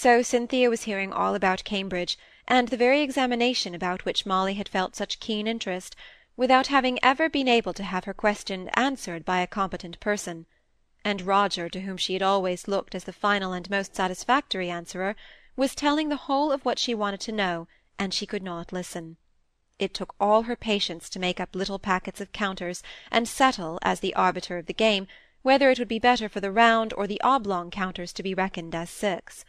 So Cynthia was hearing all about Cambridge, and the very examination about which Molly had felt such keen interest, without having ever been able to have her question answered by a competent person; and Roger, to whom she had always looked as the final and most satisfactory answerer, was telling the whole of what she wanted to know, and she could not listen. It took all her patience to make up little packets of counters, and settle, as the arbiter of the game, whether it would be better for the round or the oblong counters to be reckoned as six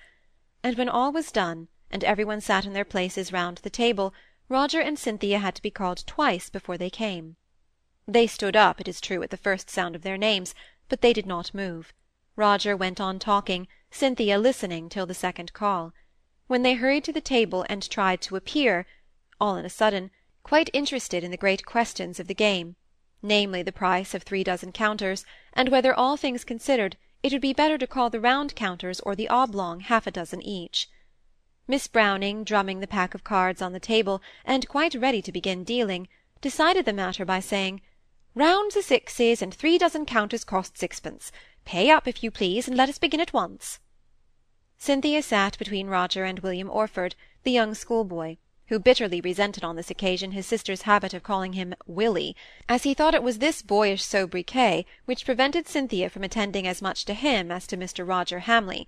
and when all was done, and every one sat in their places round the table, Roger and Cynthia had to be called twice before they came. They stood up, it is true, at the first sound of their names, but they did not move. Roger went on talking, Cynthia listening till the second call. When they hurried to the table and tried to appear, all on a sudden, quite interested in the great questions of the game, namely the price of three dozen counters, and whether, all things considered, it would be better to call the round counters or the oblong half a dozen each. Miss Browning, drumming the pack of cards on the table, and quite ready to begin dealing, decided the matter by saying, "Rounds are sixes, and three dozen counters cost sixpence. Pay up, if you please, and let us begin at once." Cynthia sat between Roger and William Orford, the young schoolboy who bitterly resented on this occasion his sister's habit of calling him willie as he thought it was this boyish sobriquet which prevented Cynthia from attending as much to him as to Mr. Roger Hamley.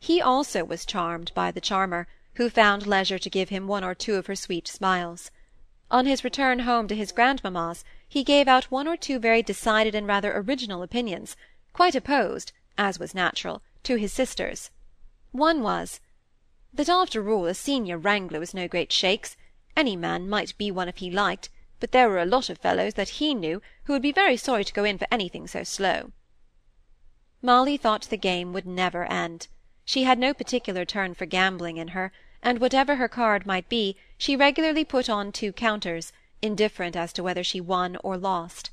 He also was charmed by the charmer, who found leisure to give him one or two of her sweet smiles. On his return home to his grandmamma's, he gave out one or two very decided and rather original opinions, quite opposed, as was natural, to his sister's. One was that after all a senior wrangler was no great shakes; any man might be one if he liked, but there were a lot of fellows that he knew who would be very sorry to go in for anything so slow. Molly thought the game would never end. She had no particular turn for gambling in her, and whatever her card might be, she regularly put on two counters, indifferent as to whether she won or lost.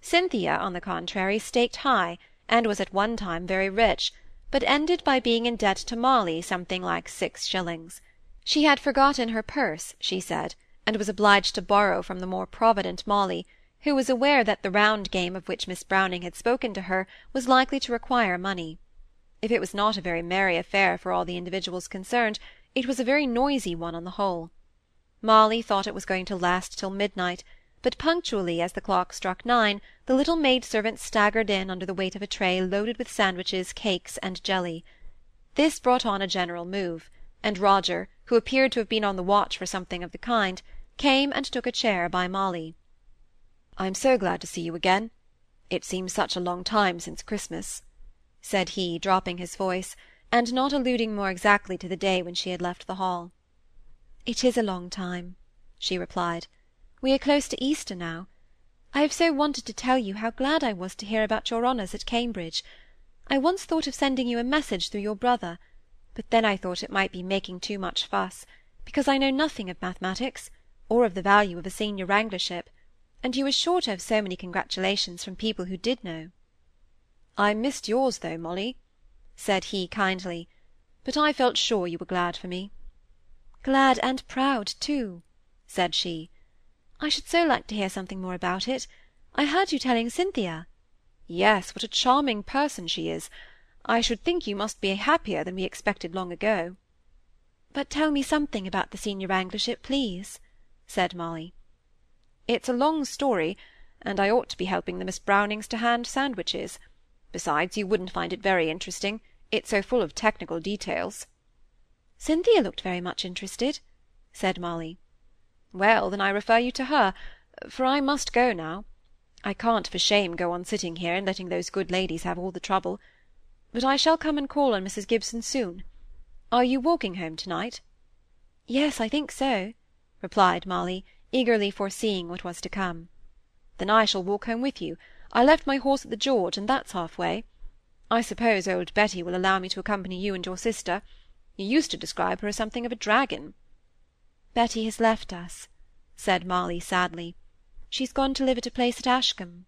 Cynthia, on the contrary, staked high, and was at one time very rich but ended by being in debt to Molly something like six shillings. She had forgotten her purse, she said, and was obliged to borrow from the more provident Molly, who was aware that the round game of which Miss Browning had spoken to her was likely to require money. If it was not a very merry affair for all the individuals concerned, it was a very noisy one on the whole. Molly thought it was going to last till midnight, but punctually as the clock struck nine, the little maid-servant staggered in under the weight of a tray loaded with sandwiches, cakes, and jelly. This brought on a general move, and Roger, who appeared to have been on the watch for something of the kind, came and took a chair by Molly. "I'm so glad to see you again. It seems such a long time since Christmas," said he, dropping his voice, and not alluding more exactly to the day when she had left the hall. "It is a long time," she replied. We are close to Easter now. I have so wanted to tell you how glad I was to hear about your honours at Cambridge. I once thought of sending you a message through your brother, but then I thought it might be making too much fuss, because I know nothing of mathematics, or of the value of a senior wranglership, and you were sure to have so many congratulations from people who did know. I missed yours, though, Molly, said he kindly, but I felt sure you were glad for me. Glad and proud, too, said she. I should so like to hear something more about it. I heard you telling Cynthia. Yes, what a charming person she is. I should think you must be happier than we expected long ago. But tell me something about the senior wranglership, please, said Molly. It's a long story, and I ought to be helping the Miss Brownings to hand sandwiches. Besides, you wouldn't find it very interesting. It's so full of technical details. Cynthia looked very much interested, said Molly. Well, then I refer you to her, for I must go now. I can't for shame go on sitting here and letting those good ladies have all the trouble. But I shall come and call on Mrs. Gibson soon. Are you walking home to-night? Yes, I think so, replied Molly, eagerly foreseeing what was to come. Then I shall walk home with you. I left my horse at the George, and that's half-way. I suppose old Betty will allow me to accompany you and your sister. You used to describe her as something of a dragon. Betty has left us, said Molly sadly. She's gone to live at a place at Ashcombe.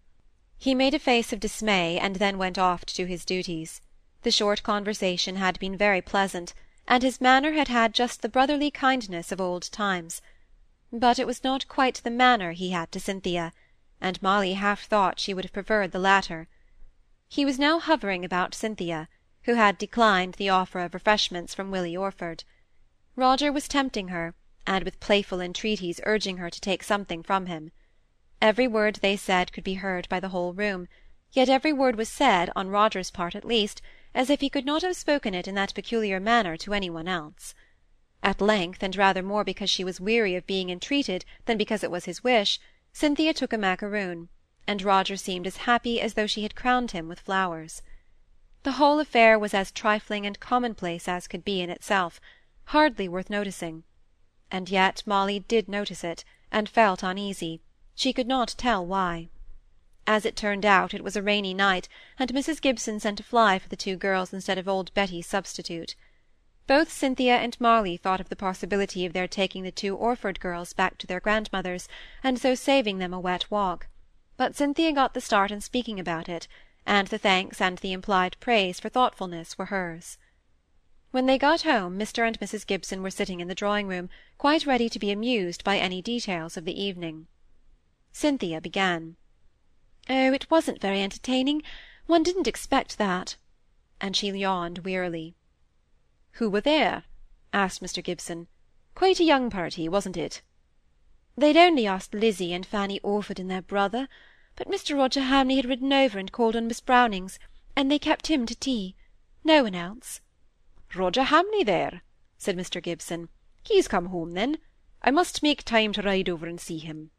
He made a face of dismay, and then went off to do his duties. The short conversation had been very pleasant, and his manner had had just the brotherly kindness of old times. But it was not quite the manner he had to Cynthia, and Molly half thought she would have preferred the latter. He was now hovering about Cynthia, who had declined the offer of refreshments from Willie Orford. Roger was tempting her, and with playful entreaties urging her to take something from him. Every word they said could be heard by the whole room, yet every word was said, on Roger's part at least, as if he could not have spoken it in that peculiar manner to any one else. At length, and rather more because she was weary of being entreated than because it was his wish, Cynthia took a macaroon, and Roger seemed as happy as though she had crowned him with flowers. The whole affair was as trifling and commonplace as could be in itself, hardly worth noticing. And yet Molly did notice it, and felt uneasy, she could not tell why. As it turned out, it was a rainy night, and Mrs. Gibson sent a fly for the two girls instead of old Betty's substitute. Both Cynthia and Molly thought of the possibility of their taking the two Orford girls back to their grandmother's, and so saving them a wet walk; but Cynthia got the start in speaking about it, and the thanks and the implied praise for thoughtfulness were hers. When they got home, Mr. and Mrs. Gibson were sitting in the drawing-room, quite ready to be amused by any details of the evening. Cynthia began. "Oh, it wasn't very entertaining. One didn't expect that." And she yawned wearily. "Who were there?" asked Mr. Gibson. "Quite a young party, wasn't it?" "They'd only asked Lizzie and Fanny Orford and their brother, but Mr. Roger Hamley had ridden over and called on Miss Brownings, and they kept him to tea. No one else." "Roger Hamley there?" said Mr. Gibson. "He's come home, then. I must make time to ride over and see him."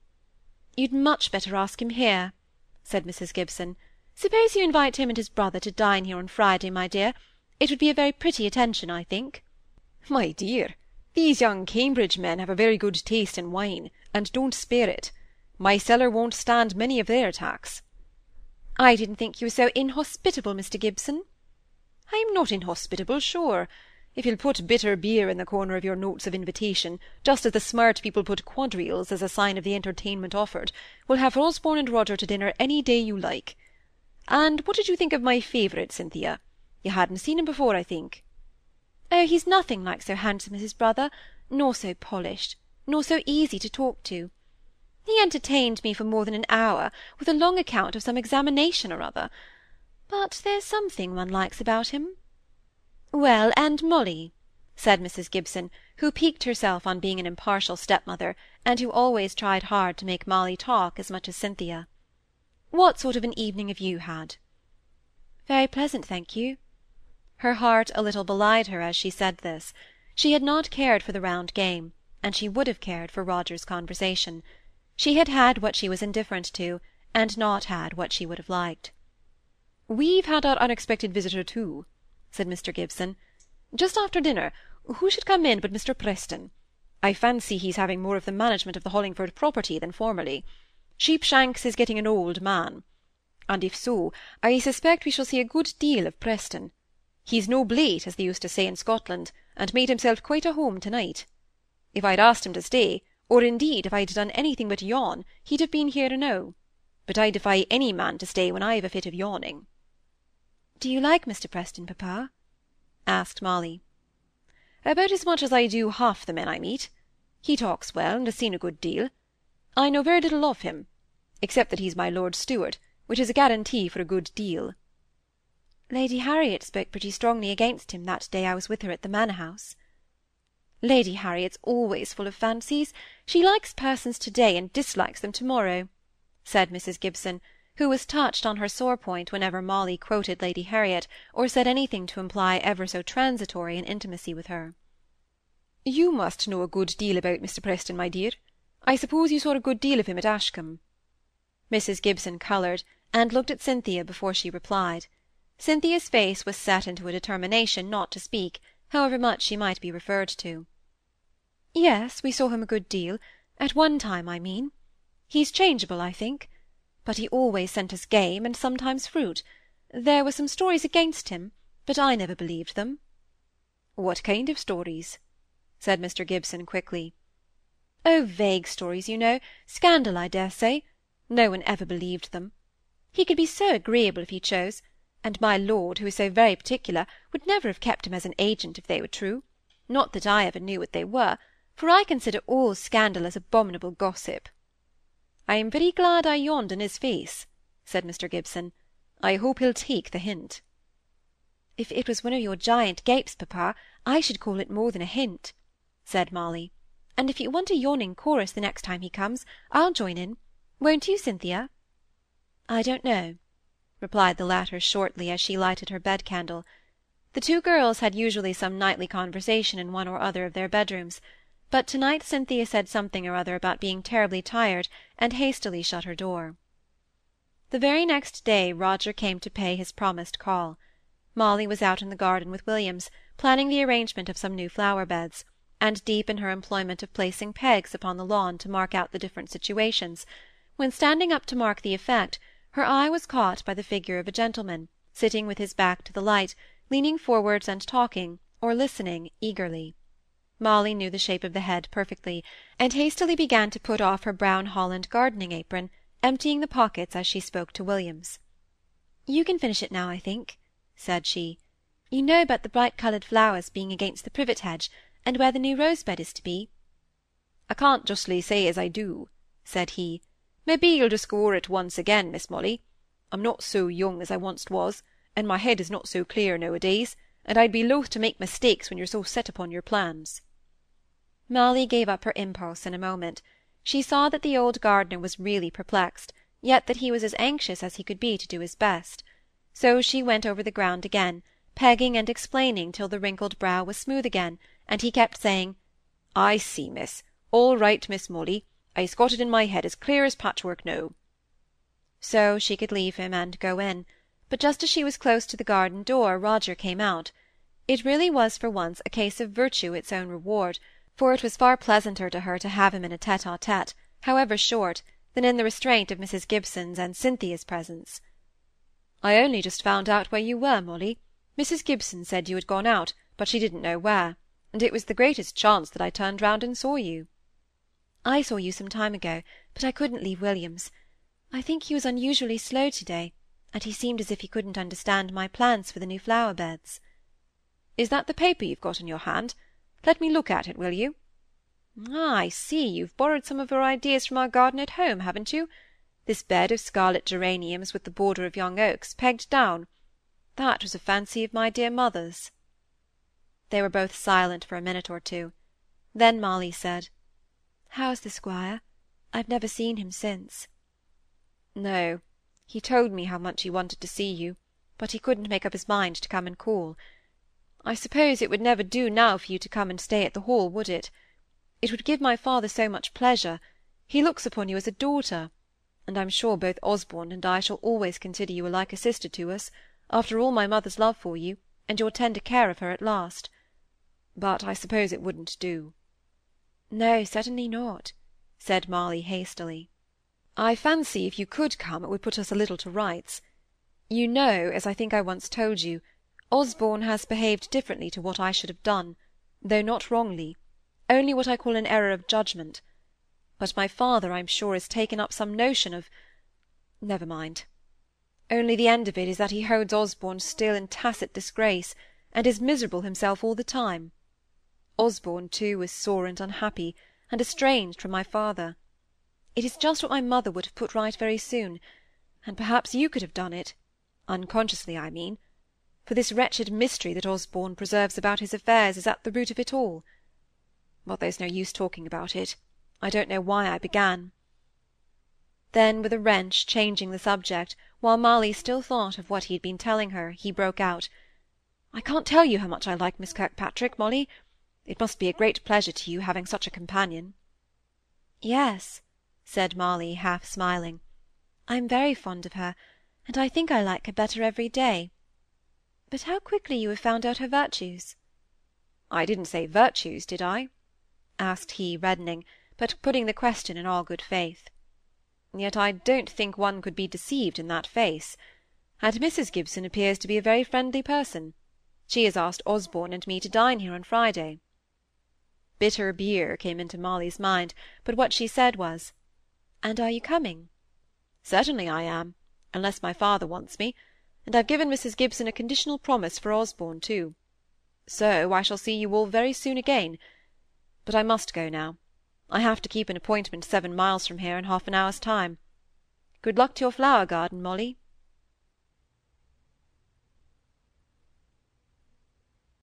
"You'd much better ask him here," said Mrs. Gibson. "Suppose you invite him and his brother to dine here on Friday, my dear. It would be a very pretty attention, I think." "My dear, these young Cambridge men have a very good taste in wine, and don't spare it. My cellar won't stand many of their attacks." "I didn't think you were so inhospitable, Mr. Gibson." "I'm not inhospitable, sure. If you'll put bitter beer in the corner of your notes of invitation, just as the smart people put quadrilles as a sign of the entertainment offered, we'll have Osborne and Roger to dinner any day you like. And what did you think of my favourite, Cynthia? You hadn't seen him before, I think." "Oh, he's nothing like so handsome as his brother, nor so polished, nor so easy to talk to. He entertained me for more than an hour with a long account of some examination or other. But there's something one likes about him." "Well, and Molly," said Mrs. Gibson, who piqued herself on being an impartial stepmother, and who always tried hard to make Molly talk as much as Cynthia. "What sort of an evening have you had?" "Very pleasant, thank you." Her heart a little belied her as she said this. She had not cared for the round game, and she would have cared for Roger's conversation. She had had what she was indifferent to, and not had what she would have liked. "We've had our unexpected visitor too," said Mr. Gibson. "Just after dinner, who should come in but Mr. Preston? I fancy he's having more of the management of the Hollingford property than formerly. Sheepshanks is getting an old man. And if so, I suspect we shall see a good deal of Preston. He's no blate, as they used to say in Scotland, and made himself quite a home to-night. If I'd asked him to stay, or indeed if I'd done anything but yawn, he'd have been here enow. But I defy any man to stay when I've a fit of yawning." "Do you like Mr. Preston, papa?" asked Molly. "About as much as I do half the men I meet. He talks well, and has seen a good deal. I know very little of him, except that he's my lord's steward, which is a guarantee for a good deal. Lady Harriet spoke pretty strongly against him that day I was with her at the Manor House. Lady Harriet's always full of fancies. She likes persons to-day and dislikes them to-morrow," said Mrs. Gibson, who was touched on her sore point whenever Molly quoted Lady Harriet, or said anything to imply ever so transitory an intimacy with her. "You must know a good deal about Mr. Preston, my dear. I suppose you saw a good deal of him at Ashcombe." Mrs. Gibson coloured, and looked at Cynthia before she replied. Cynthia's face was set into a determination not to speak, however much she might be referred to. "Yes, we saw him a good deal, at one time, I mean. He's changeable, I think. But he always sent us game, and sometimes fruit. There were some stories against him, but I never believed them." "What kind of stories?" said Mr. Gibson quickly. "Oh, vague stories, you know, scandal, I dare say. No one ever believed them. He could be so agreeable if he chose and my lord, who is so very particular, would never have kept him as an agent if they were true. Not that I ever knew what they were, for I consider all scandal as abominable gossip." "I am very glad I yawned in his face," said Mr. Gibson. "I hope he'll take the hint." If it was one of your giant gapes, papa, I should call it more than a hint," said Molly. "And if you want a yawning chorus the next time he comes, I'll join in. Won't you, Cynthia?" "I don't know," replied the latter shortly, as she lighted her bed-candle. The two girls had usually some nightly conversation in one or other of their bedrooms, but to-night Cynthia said something or other about being terribly tired, and hastily shut her door. The very next day Roger came to pay his promised call. Molly was out in the garden with Williams, planning the arrangement of some new flower-beds, and deep in her employment of placing pegs upon the lawn to mark out the different situations, when, standing up to mark the effect, her eye was caught by the figure of a gentleman, sitting with his back to the light, leaning forwards and talking, or listening, eagerly. Molly knew the shape of the head perfectly, and hastily began to put off her brown holland gardening apron, emptying the pockets as she spoke to Williams. "You can finish it now, I think," said she. "You know about the bright-coloured flowers being against the privet hedge, and where the new rose-bed is to be?" "I can't justly say as I do," said he. "Maybe you'll just go o'er it once again, Miss Molly. I'm not so young as I once was, and my head is not so clear nowadays, and I'd be loath to make mistakes when you're so set upon your plans." Molly gave up her impulse in a moment. She saw that the old gardener was really perplexed, yet that he was as anxious as he could be to do his best. So she went over the ground again, pegging and explaining till the wrinkled brow was smooth again, and he kept saying, "I see, miss. All right, Miss Molly. I's got it in my head as clear as patchwork now." So she could leave him and go in but just as she was close to the garden door Roger came out. It really was for once a case of virtue its own reward, for it was far pleasanter to her to have him in a tete-a-tete, however short, than in the restraint of Mrs Gibson's and Cynthia's presence. "I only just found out where you were, Molly. Mrs Gibson said you had gone out, but she didn't know where, and it was the greatest chance that I turned round and saw you." "I saw you some time ago, but I couldn't leave Williams. I think he was unusually slow to-day and he seemed as if he couldn't understand my plans for the new flower-beds. Is that the paper you've got in your hand? Let me look at it, will you? Ah, I see, you've borrowed some of your ideas from our garden at home, haven't you? This bed of scarlet geraniums with the border of young oaks pegged down. That was a fancy of my dear mother's. They were both silent for a minute or two. Then Molly said, "How's the squire? I've never seen him since." "No. He told me how much he wanted to see you, but he couldn't make up his mind to come and call. I suppose it would never do now for you to come and stay at the Hall, would it? It would give my father so much pleasure. He looks upon you as a daughter, and I'm sure both Osborne and I shall always consider you like a sister to us, after all my mother's love for you, and your tender care of her at last. But I suppose it wouldn't do. No, certainly not, said Molly hastily. I fancy if you could come it would put us a little to rights. You know, as I think I once told you, Osborne has behaved differently to what I should have done, though not wrongly, only what I call an error of judgment. But my father, I'm sure, has taken up some notion of—never mind. Only the end of it is that he holds Osborne still in tacit disgrace, and is miserable himself all the time. Osborne, too, is sore and unhappy, and estranged from my father. It is just what my mother would have put right very soon, and perhaps you could have done it, unconsciously, I mean, for this wretched mystery that Osborne preserves about his affairs is at the root of it all. But there's no use talking about it. I don't know why I began. Then, with a wrench, changing the subject, while Molly still thought of what he had been telling her, he broke out, "I can't tell you how much I like Miss Kirkpatrick, Molly. It must be a great pleasure to you having such a companion." "Yes," said Molly, half smiling. "I'm very fond of her, and I think I like her better every day. But how quickly you have found out her virtues!" "I didn't say virtues, did I?" asked he, reddening, but putting the question in all good faith. "Yet I don't think one could be deceived in that face. And Mrs. Gibson appears to be a very friendly person. She has asked Osborne and me to dine here on Friday." Bitter beer came into Molly's mind, but what she said was, and are you coming? Certainly I am, unless my father wants me, and I've given Mrs. Gibson a conditional promise for Osborne too. So I shall see you all very soon again. But I must go now. I have to keep an appointment seven miles from here in half an hour's time. Good luck to your flower garden, Molly.